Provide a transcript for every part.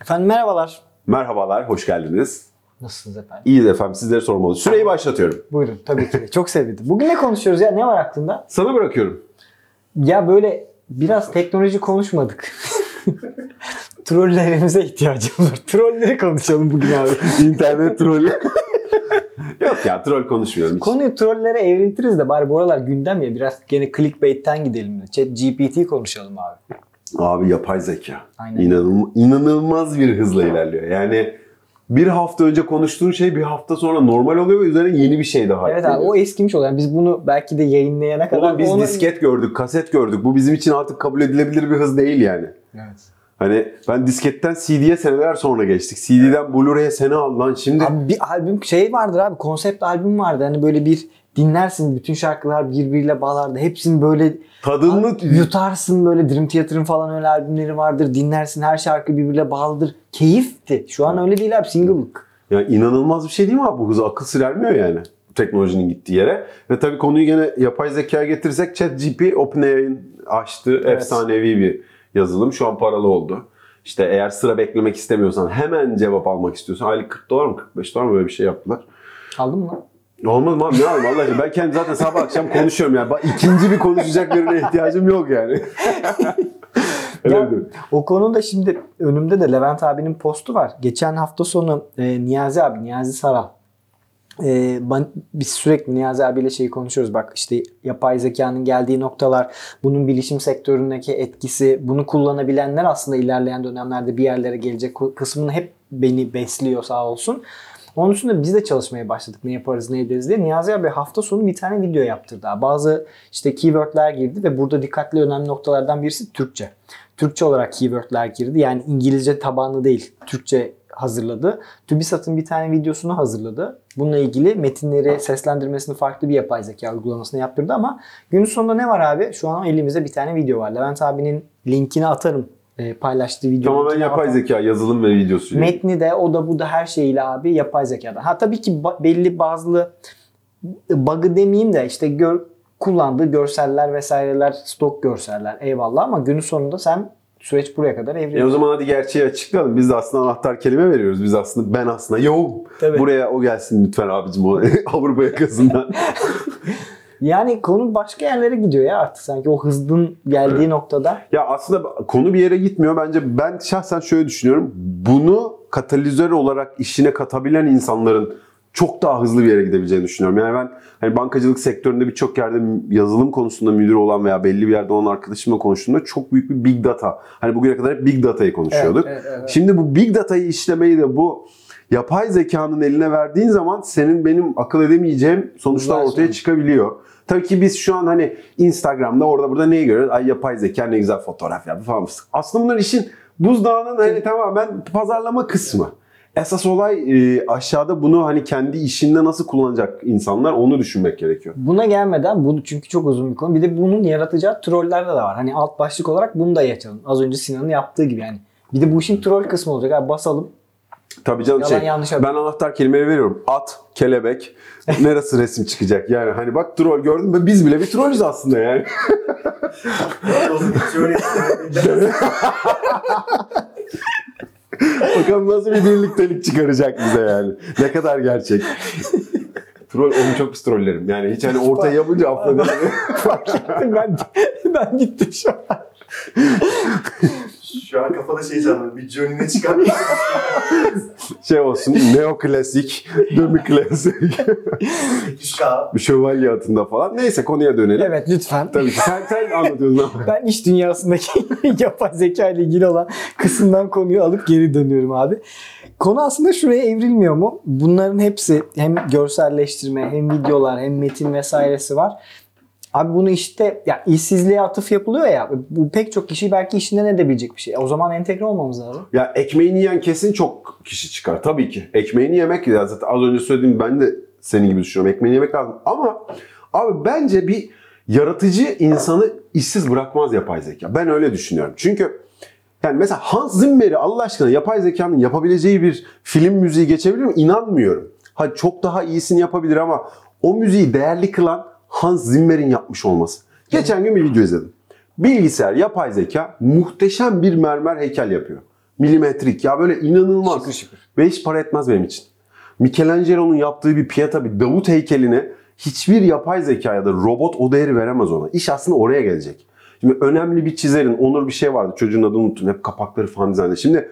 Efendim merhabalar. Merhabalar, hoş geldiniz. Nasılsınız efendim? İyi efendim, sizlere sormalı. Süreyi başlatıyorum. Buyurun tabii ki de. Çok sevindim. Bugün ne konuşuyoruz ya? Ne var aklında? Sana bırakıyorum. Ya böyle biraz teknoloji konuşmadık. Trollerimize ihtiyacım var. Trolleri konuşalım bugün abi. İnternet trolü. Yok ya, troll konuşmuyorum. hiç. Konuyu trollere evriltiriz de bari bu aralar gündem ya. Biraz gene clickbait'ten gidelim. Chat GPT konuşalım abi. Abi yapay zeka. Aynen. İnanılmaz, inanılmaz bir hızla ilerliyor. Yani bir hafta önce konuştuğun şey bir hafta sonra normal oluyor ve üzerine yeni bir şey daha Evet abi o eskimiş oluyor. Yani biz bunu belki de yayınlayana kadar... Oğlum biz onu- disket gördük, kaset gördük. Bu bizim için artık kabul edilebilir bir hız değil yani. Evet. Hani ben disketten CD'ye seneler sonra geçtik. CD'den Blu-ray'e sene aldı lan. Şimdi Abi bir albüm şey vardır abi konsept albüm vardı. Hani böyle bir dinlersin bütün şarkılar birbiriyle bağlardı. Hepsini böyle tadını yutarsın böyle Dream Theater'ın falan öyle albümleri vardır. Dinlersin her şarkı birbiriyle bağlıdır. Keyifti. Şu an öyle değil abi single'lık. Ya inanılmaz bir şey değil mi abi bu hızı? Akıl sır ermiyor yani teknolojinin gittiği yere. Ve tabii konuyu gene yapay zekaya getirirsek ChatGPT OpenAI'nin açtığı Evet. efsanevi bir yazılım. Şu an paralı oldu. İşte eğer sıra beklemek istemiyorsan hemen cevap almak istiyorsan aylık 40 dolar mı 45 dolar mı böyle bir şey yaptılar. Aldın mı lan? Olmaz mı abi ne alayım Allah aşkına. Ben kendim zaten sabah akşam konuşuyorum yani. Bak, ikinci bir konuşacak birine ihtiyacım yok yani. Ya, o konuda şimdi önümde de Levent abinin postu var. Geçen hafta sonu e, Niyazi abi, Niyazi Saral. E, ben, biz sürekli Niyazi abiyle şeyi konuşuyoruz. Bak işte yapay zekanın geldiği noktalar, bunun bilişim sektöründeki etkisi, bunu kullanabilenler aslında ilerleyen dönemlerde bir yerlere gelecek kısmını hep beni besliyor sağ olsun. Onun üstünde biz de çalışmaya başladık. Ne yaparız, ne ederiz diye. Niyazi abi hafta sonu bir tane video yaptırdı. Bazı işte keywordler girdi ve burada dikkatli önemli noktalardan birisi Türkçe. Türkçe olarak keywordler girdi. Yani İngilizce tabanlı değil. Türkçe hazırladı. TÜBİSAT'ın bir tane videosunu hazırladı. Bununla ilgili metinleri seslendirmesini farklı bir yapay zeka uygulamasına yaptırdı ama günün sonunda ne var abi? Şu an elimizde bir tane video var. Levent abinin linkini atarım. E, paylaştığı video. Tamamen yapay atarım. zeka yazılım ve videosu. Metni de o da bu da her şeyiyle abi yapay zekadan. Ha tabii ki ba- belli bazı bug'ı demeyeyim de işte gör, kullandığı görseller vesaireler stok görseller eyvallah ama günün sonunda sen süreç buraya kadar E o evriliyor. zaman hadi gerçeği açıklayalım. Biz de aslında anahtar kelime veriyoruz. Biz aslında ben aslında. Tabii. Buraya o gelsin lütfen abicim o Avrupa yakasından. Yani konu başka yerlere gidiyor ya artık sanki o hızın geldiği noktada. ya aslında konu bir yere gitmiyor. Bence ben şahsen şöyle düşünüyorum. Bunu katalizör olarak işine katabilen insanların çok daha hızlı bir yere gidebileceğini düşünüyorum. Yani ben hani bankacılık sektöründe birçok yerde yazılım konusunda müdür olan veya belli bir yerde olan arkadaşımla konuştuğumda çok büyük bir big data. Hani bugüne kadar hep big data'yı konuşuyorduk. Evet, evet, evet. Şimdi bu big data'yı işlemeyi de bu yapay zekanın eline verdiğin zaman senin benim akıl edemeyeceğim sonuçlar Güzel ortaya sonuç. çıkabiliyor. Tabii ki biz şu an hani Instagram'da orada burada neyi görüyoruz? Ay yapay zeka ne güzel fotoğraf yaptı falan. Aslında bunlar işin buzdağının hani tamamen pazarlama kısmı. Esas olay e, aşağıda bunu hani kendi işinde nasıl kullanacak insanlar onu düşünmek gerekiyor. Buna gelmeden bu çünkü çok uzun bir konu. Bir de bunun yaratacağı troller de var. Hani alt başlık olarak bunu da yaşayalım. Az önce Sinan'ın yaptığı gibi yani. Bir de bu işin troll kısmı olacak. Abi basalım. Tabii canım Yalan şey, yanlış ben anahtar kelimeyi veriyorum. At, kelebek, neresi resim çıkacak? Yani hani bak troll gördün mü? Biz bile bir trollüz aslında yani. Bakalım nasıl bir birliktelik çıkaracak bize yani. Ne kadar gerçek. Troll, onu çok pis trollerim. Yani hiç hani ortaya yapınca affederim. ben ben gittim şu an. Şu an kafada şey canlandı. Bir Johnny ne çıkar? şey olsun, neoklasik, demi-klasik, 8K. bir şövalye atında falan. Neyse konuya dönelim. Evet lütfen. Tabii ki sen, sen anlatıyorsun ama. Ben iş dünyasındaki yapay zeka ile ilgili olan kısımdan konuyu alıp geri dönüyorum abi. Konu aslında şuraya evrilmiyor mu? Bunların hepsi hem görselleştirme hem videolar hem metin vesairesi var. Abi bunu işte ya işsizliğe atıf yapılıyor ya. Bu pek çok kişi belki işinden edebilecek bir şey. O zaman entegre olmamız lazım. Ya ekmeğini yiyen kesin çok kişi çıkar tabii ki. Ekmeğini yemek ya zaten az önce söylediğim ben de senin gibi düşünüyorum. Ekmeğini yemek lazım. Ama abi bence bir yaratıcı insanı işsiz bırakmaz yapay zeka. Ben öyle düşünüyorum. Çünkü yani mesela Hans Zimmer'i Allah aşkına yapay zekanın yapabileceği bir film müziği geçebilir mi? İnanmıyorum. Hadi çok daha iyisini yapabilir ama o müziği değerli kılan Hans Zimmer'in yapmış olması. Geçen gün bir video izledim. Bilgisayar, yapay zeka muhteşem bir mermer heykel yapıyor. milimetrik. Ya böyle inanılmaz. Şıkır şıkır. Ve hiç para etmez benim için. Michelangelo'nun yaptığı bir Pieta, bir Davut heykeline hiçbir yapay zeka ya da robot o değeri veremez ona. İş aslında oraya gelecek. Şimdi önemli bir çizerin, Onur bir şey vardı. Çocuğun adını unuttum. Hep kapakları falan dizaynı. Şimdi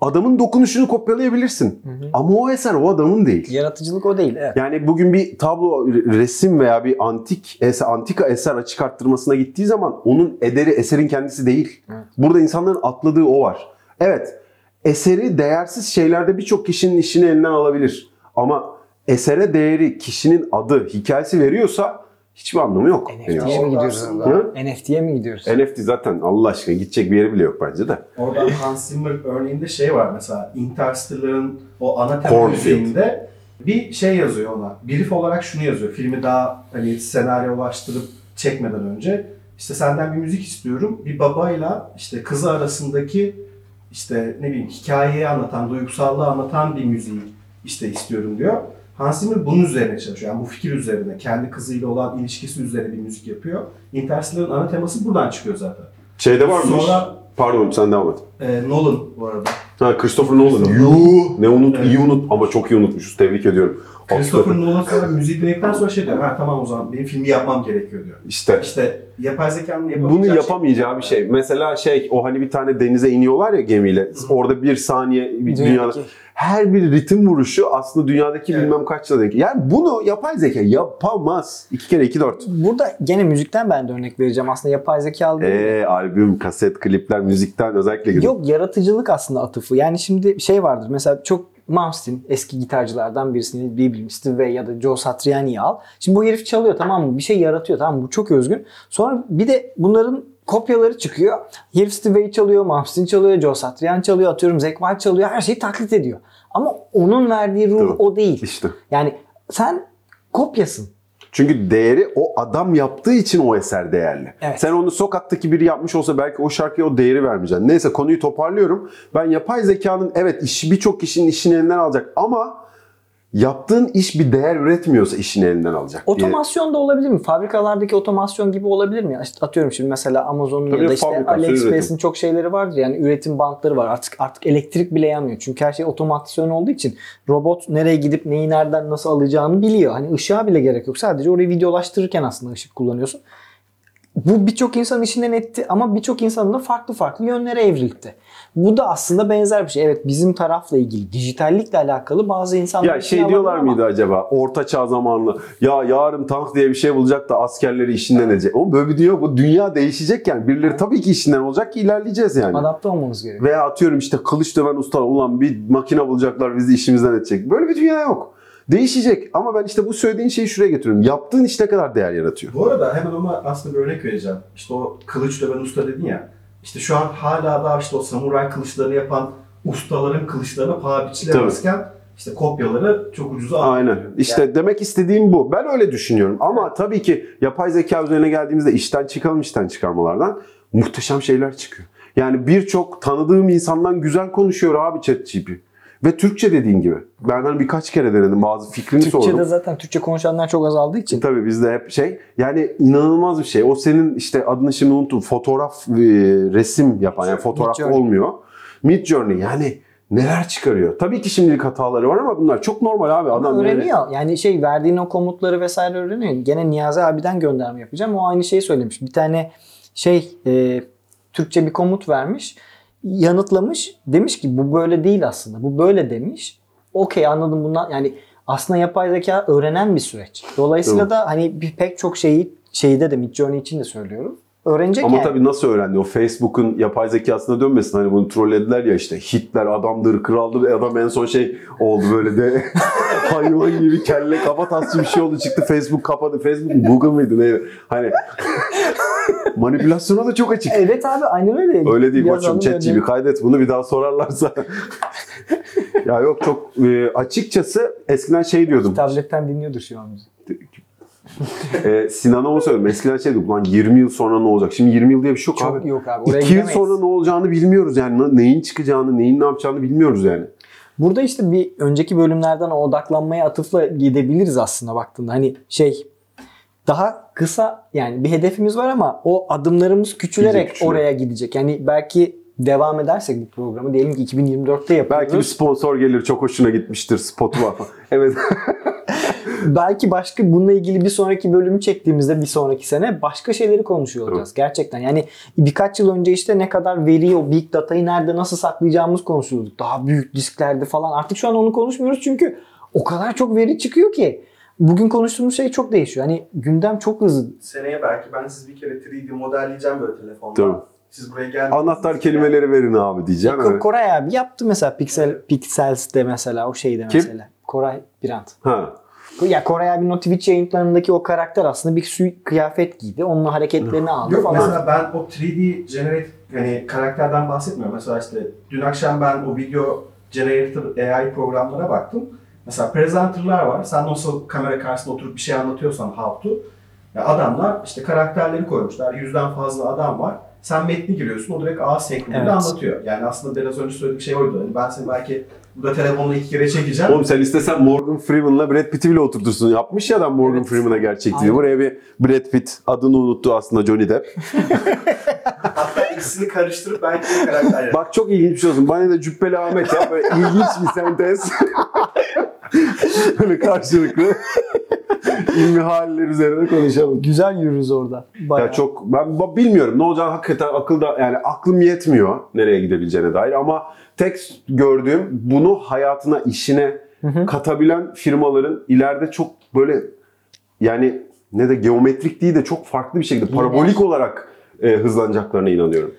adamın dokunuşunu kopyalayabilirsin. Ama o eser o adamın değil. Yaratıcılık o değil. Evet. Yani bugün bir tablo, resim veya bir antik eser, antika eser açık arttırmasına gittiği zaman onun ederi eserin kendisi değil. Burada insanların atladığı o var. Evet, eseri değersiz şeylerde birçok kişinin işini elinden alabilir. Ama esere değeri kişinin adı, hikayesi veriyorsa hiçbir anlamı yok. NFT'ye Yani. mi gidiyoruz? NFT'ye mi gidiyoruz? NFT zaten Allah aşkına gidecek bir yeri bile yok bence de. Oradan Hans Zimmer örneğinde şey var mesela Interstellar'ın o ana tema müziğinde bir şey yazıyor ona. Brief olarak şunu yazıyor. Filmi daha hani senaryolaştırıp çekmeden önce işte senden bir müzik istiyorum. Bir babayla işte kızı arasındaki işte ne bileyim hikayeyi anlatan, duygusallığı anlatan bir müziği işte istiyorum diyor. Hans Zimmer bunun üzerine çalışıyor. Yani bu fikir üzerine, kendi kızıyla olan ilişkisi üzerine bir müzik yapıyor. Interstellar'ın ana teması buradan çıkıyor zaten. Şeyde varmış. Sonra- Pardon sen devam et. Ee, Nolan bu arada. Ha Christopher Nolan. Yuh! Ne unut, Evet. iyi unut ama çok iyi unutmuşuz. Tebrik ediyorum. Christopher. Nolan sonra müziği dinledikten sonra şey diyor. Ha tamam o zaman benim filmi yapmam gerekiyor diyor. İşte İşte yapay zekanın yapamayacağı bunu şey- yapamayacağı bir şey. Mesela şey o hani bir tane denize iniyorlar ya gemiyle. Orada bir saniye bir dünyada. Her bir ritim vuruşu aslında dünyadaki Evet. bilmem kaç yıl denk. Yani bunu yapay zeka yapamaz. 2 kere 2 4. Burada gene müzikten ben de örnek vereceğim. Aslında yapay zekalı değil. Eee albüm, kaset, klipler, müzikten özellikle gidiyor. Yok yaratıcılık aslında atıfı. Yani şimdi şey vardır mesela çok Malmsteen eski gitarcılardan birisini bileyim Steve Vai ya da Joe Satriani'yi al. Şimdi bu herif çalıyor tamam mı? Bir şey yaratıyor tamam mı? Bu çok özgün. Sonra bir de bunların kopyaları çıkıyor. Herif Steve Vai çalıyor, Malmsteen çalıyor, Joe Satriani çalıyor, atıyorum Wild çalıyor. Her şeyi taklit ediyor. Ama onun verdiği ruh Tabii. o değil. İşte. Yani sen kopyasın. Çünkü değeri o adam yaptığı için o eser değerli. Evet. Sen onu sokaktaki biri yapmış olsa belki o şarkıya o değeri vermeyeceksin. Neyse konuyu toparlıyorum. Ben yapay zekanın evet işi birçok kişinin işini elinden alacak ama yaptığın iş bir değer üretmiyorsa işini elinden alacak diye. Otomasyon da olabilir mi? Fabrikalardaki otomasyon gibi olabilir mi? İşte atıyorum şimdi mesela Amazon'un Tabii ya da işte AliExpress'in çok şeyleri vardır yani üretim bantları var. Artık artık elektrik bile yanmıyor. Çünkü her şey otomasyon olduğu için robot nereye gidip neyi nereden nasıl alacağını biliyor. Hani ışığa bile gerek yok. Sadece orayı videolaştırırken aslında ışık kullanıyorsun. Bu birçok insanın işinden etti ama birçok insanın da farklı farklı yönlere evrildi. Bu da aslında benzer bir şey. Evet bizim tarafla ilgili, dijitallikle alakalı bazı insanlar Ya işini şey diyorlar ama- mıydı acaba? Orta çağ zamanlı. Ya yarın tank diye bir şey bulacak da askerleri işinden edecek. Ama böyle bir dünya bu. Dünya değişecek yani. Birileri tabii ki işinden olacak ki ilerleyeceğiz yani. Adapte olmamız gerekiyor. Veya atıyorum işte kılıç döven ustalar ulan bir makine bulacaklar bizi işimizden edecek. Böyle bir dünya yok. Değişecek ama ben işte bu söylediğin şeyi şuraya getiriyorum. Yaptığın iş ne kadar değer yaratıyor? Bu arada hemen ona aslında bir örnek vereceğim. İşte o kılıç döven usta dedin ya. İşte şu an hala da işte o samuray kılıçlarını yapan ustaların kılıçlarına paha biçilemezken işte kopyaları çok ucuza alıyor. Aynen. İşte demek istediğim bu. Ben öyle düşünüyorum. Ama tabii ki yapay zeka üzerine geldiğimizde işten çıkalım işten çıkarmalardan muhteşem şeyler çıkıyor. Yani birçok tanıdığım insandan güzel konuşuyor abi ChatGPT. Ve Türkçe dediğin gibi. Ben hani birkaç kere denedim. Bazı fikrini Türkçe'de sordum. zaten Türkçe konuşanlar çok azaldığı için. Tabii bizde hep şey yani inanılmaz bir şey. O senin işte adını şimdi unuttum. Fotoğraf, e, resim yapan yani fotoğraf Midjourney. olmuyor. Mid Journey yani neler çıkarıyor. Tabii ki şimdilik hataları var ama bunlar çok normal abi. Ama Adam yani- öğreniyor. Yani şey verdiğin o komutları vesaire öğreniyor. Gene Niyazi abiden gönderme yapacağım. O aynı şeyi söylemiş. Bir tane şey e, Türkçe bir komut vermiş. Yanıtlamış. Demiş ki bu böyle değil aslında. Bu böyle demiş. Okey anladım bundan. Yani aslında yapay zeka öğrenen bir süreç. Dolayısıyla da hani pek çok şeyi şeyde de Midjourney için de söylüyorum. Öğrenecek Ama yani. tabii nasıl öğrendi? O Facebook'un yapay zekasına dönmesin. Hani bunu trollediler ya işte Hitler adamdır, kraldır. Adam en son şey oldu böyle de hayvan gibi kelle kafa tasçı bir şey oldu. Çıktı Facebook kapadı. Facebook Google mıydı neydi? Hani manipülasyona da çok açık. Evet abi aynen öyle. Öyle değil Yazalım, koçum chat gibi kaydet bunu bir daha sorarlarsa. ya yok çok e, açıkçası eskiden şey diyordum. Tabletten dinliyordur şu an bizi. E, Sinan'a onu söyledim. Eskiden şey diyordum lan 20 yıl sonra ne olacak? Şimdi 20 yıl diye bir şey yok Çok abi. yok abi. Oraya 2 yıl sonra ne olacağını bilmiyoruz yani. Ne- Neyin çıkacağını, neyin ne yapacağını bilmiyoruz yani. Burada işte bir önceki bölümlerden o odaklanmaya atıfla gidebiliriz aslında baktığında. Hani şey daha kısa yani bir hedefimiz var ama o adımlarımız küçülerek Küçülecek, küçülerek. oraya gidecek. Yani belki devam edersek bu programı diyelim ki 2024'te yapıyoruz. Belki bir sponsor gelir çok hoşuna gitmiştir spotu var evet. belki başka bununla ilgili bir sonraki bölümü çektiğimizde bir sonraki sene başka şeyleri konuşuyor olacağız. Gerçekten yani birkaç yıl önce işte ne kadar veriyi o big datayı nerede nasıl saklayacağımız konuşuyorduk. Daha büyük disklerde falan. Artık şu an onu konuşmuyoruz çünkü o kadar çok veri çıkıyor ki. Bugün konuştuğumuz şey çok değişiyor. Hani gündem çok hızlı. Seneye belki ben siz bir kere 3D modelleyeceğim böyle telefonda. Tabii. Siz buraya. Anahtar kelimeleri verin abi diyeceğim. Ko- Evet. Koray abi yaptı mesela Pixel Pixels'te mesela o şeyde Kim? mesela. Koray Birant. Ha. Ya Koray abinin o Twitch yayınlarındaki o karakter aslında bir sü- kıyafet giydi. Onun hareketlerini aldı Yok falan. mesela ben o 3D generate yani karakterden bahsetmiyorum. Mesela işte dün akşam ben o video generator AI programlara baktım. Mesela presenter'lar var. Sen nasıl kamera karşısında oturup bir şey anlatıyorsan how to. Ya adamlar işte karakterleri koymuşlar. Yüzden fazla adam var. Sen metni giriyorsun. O direkt ağız şeklinde Evet. anlatıyor. Yani aslında biraz önce söylediğim şey oydu. Hani ben seni belki burada telefonla iki kere çekeceğim. Oğlum sen istesen Morgan Freeman'la Brad Pitt'i bile oturtursun. Yapmış ya adam Morgan Evet. Freeman'a gerçekliği. Buraya bir Brad Pitt adını unuttu aslında Johnny Depp. Hatta ikisini karıştırıp belki bir karakter. Bak çok ilginç bir şey olsun. Bana da Cübbeli Ahmet ya böyle ilginç bir sentez. böyle karşılıklı ilmi haller üzerine konuşalım. Güzel yürürüz orada. Bayağı. Ya çok ben bilmiyorum ne olacağını hakikaten akılda yani aklım yetmiyor nereye gidebileceğine dair ama tek gördüğüm bunu hayatına işine katabilen firmaların ileride çok böyle yani ne de geometrik değil de çok farklı bir şekilde parabolik olarak e, hızlanacaklarına inanıyorum.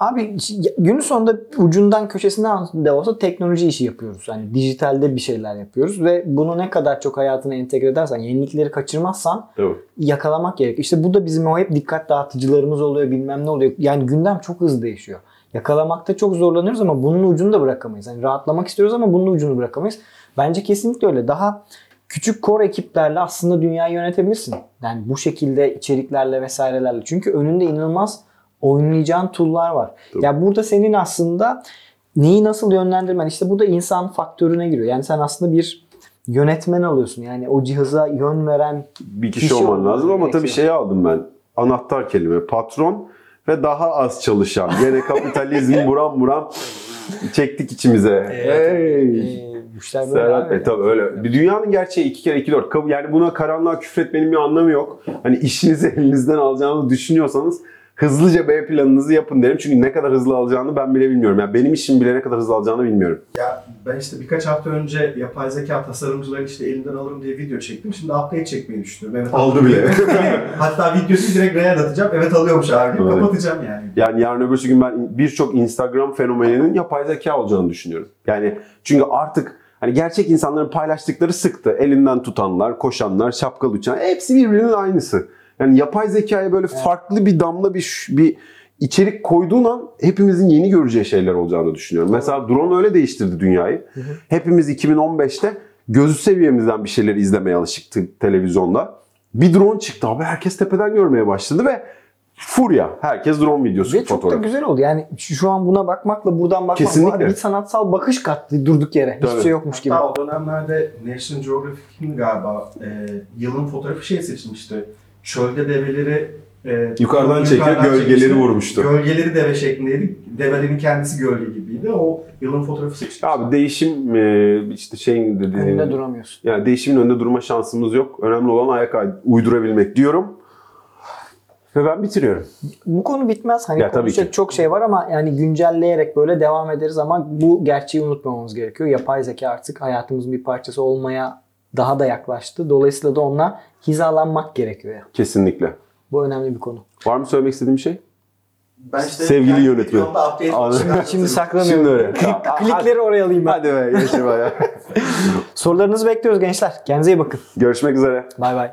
Abi günün sonunda ucundan köşesinden de olsa teknoloji işi yapıyoruz. Yani dijitalde bir şeyler yapıyoruz ve bunu ne kadar çok hayatına entegre edersen, yenilikleri kaçırmazsan mi? yakalamak gerek. İşte bu da bizim o hep dikkat dağıtıcılarımız oluyor, bilmem ne oluyor. Yani gündem çok hızlı değişiyor. Yakalamakta çok zorlanıyoruz ama bunun ucunu da bırakamayız. Yani rahatlamak istiyoruz ama bunun ucunu bırakamayız. Bence kesinlikle öyle. Daha küçük core ekiplerle aslında dünyayı yönetebilirsin. Yani bu şekilde içeriklerle vesairelerle. Çünkü önünde inanılmaz oynayacağın tool'lar var. Tabii. Ya burada senin aslında neyi nasıl yönlendirmen işte bu da insan faktörüne giriyor. Yani sen aslında bir yönetmen alıyorsun. Yani o cihaza yön veren Bir kişi, Kişi olman lazım ama tabii şeyi aldım ben. Anahtar kelime patron ve daha az çalışan. Yine kapitalizm buram buram çektik içimize. Hey. Ee, müşteri böyle Serhat e tabii öyle. Bir dünyanın gerçeği iki kere iki dört. Yani buna karanlığa küfretmenin bir anlamı yok. Hani işinizi elinizden alacağınızı düşünüyorsanız hızlıca B planınızı yapın derim. Çünkü ne kadar hızlı alacağını ben bile bilmiyorum. Yani benim işim bile ne kadar hızlı alacağını bilmiyorum. Ya ben işte birkaç hafta önce yapay zeka tasarımcıların işte elinden alırım diye video çektim. Şimdi update çekmeyi düşünüyorum. Evet, Aldı bile. Hatta videosu direkt R'ye atacağım. Evet alıyormuş abi. Evet. Kapatacağım yani. Yani yarın öbürsü gün ben birçok Instagram fenomeninin yapay zeka olacağını düşünüyorum. Yani çünkü artık hani gerçek insanların paylaştıkları sıktı. Elinden tutanlar, koşanlar, şapkalı uçan hepsi birbirinin aynısı. Yani yapay zekaya böyle farklı bir damla bir bir içerik koyduğun an hepimizin yeni göreceği şeyler olacağını düşünüyorum. Mesela drone öyle değiştirdi dünyayı. Hepimiz 2015'te gözü seviyemizden bir şeyleri izlemeye alışıktık televizyonda. Bir drone çıktı abi herkes tepeden görmeye başladı ve furya. Herkes drone videosu, Ve çok da fotoğraf. güzel oldu. Yani şu an buna bakmakla buradan bakmak Kesinlikle. bir sanatsal bakış kattı durduk yere. Hiçbir Tabii. şey yokmuş gibi. Hatta o dönemlerde National Geographic'in galiba e, yılın fotoğrafı şey seçilmişti. Çölde develeri e, Yukarıdan çekiyor, gölgeleri çekmişti. vurmuştu. Gölgeleri deve şeklindeydi. Develerin kendisi gölge gibiydi. O yılın fotoğrafı seçilmişti. Abi değişim e, işte şeyin dediğin Önünde duramıyorsun. yani değişimin önünde durma şansımız yok. Önemli olan ayak uydurabilmek diyorum. Ve ben bitiriyorum. Bu konu bitmez. Hani Ya tabii konuşacak ki. çok şey var ama yani güncelleyerek böyle devam ederiz ama bu gerçeği unutmamamız gerekiyor. Yapay zeka artık hayatımızın bir parçası olmaya daha da yaklaştı. Dolayısıyla da onunla hizalanmak gerekiyor. Kesinlikle. Bu önemli bir konu. Var mı söylemek istediğim bir şey? Ben işte Sevgili yönetmen. çıkarttım. Şimdi saklanıyorum. Şimdi öyle. Klik- Klikleri oraya alayım ben. Hadi be yaşa be ya. Sorularınızı bekliyoruz gençler. Kendinize iyi bakın. Görüşmek üzere. Bay bay.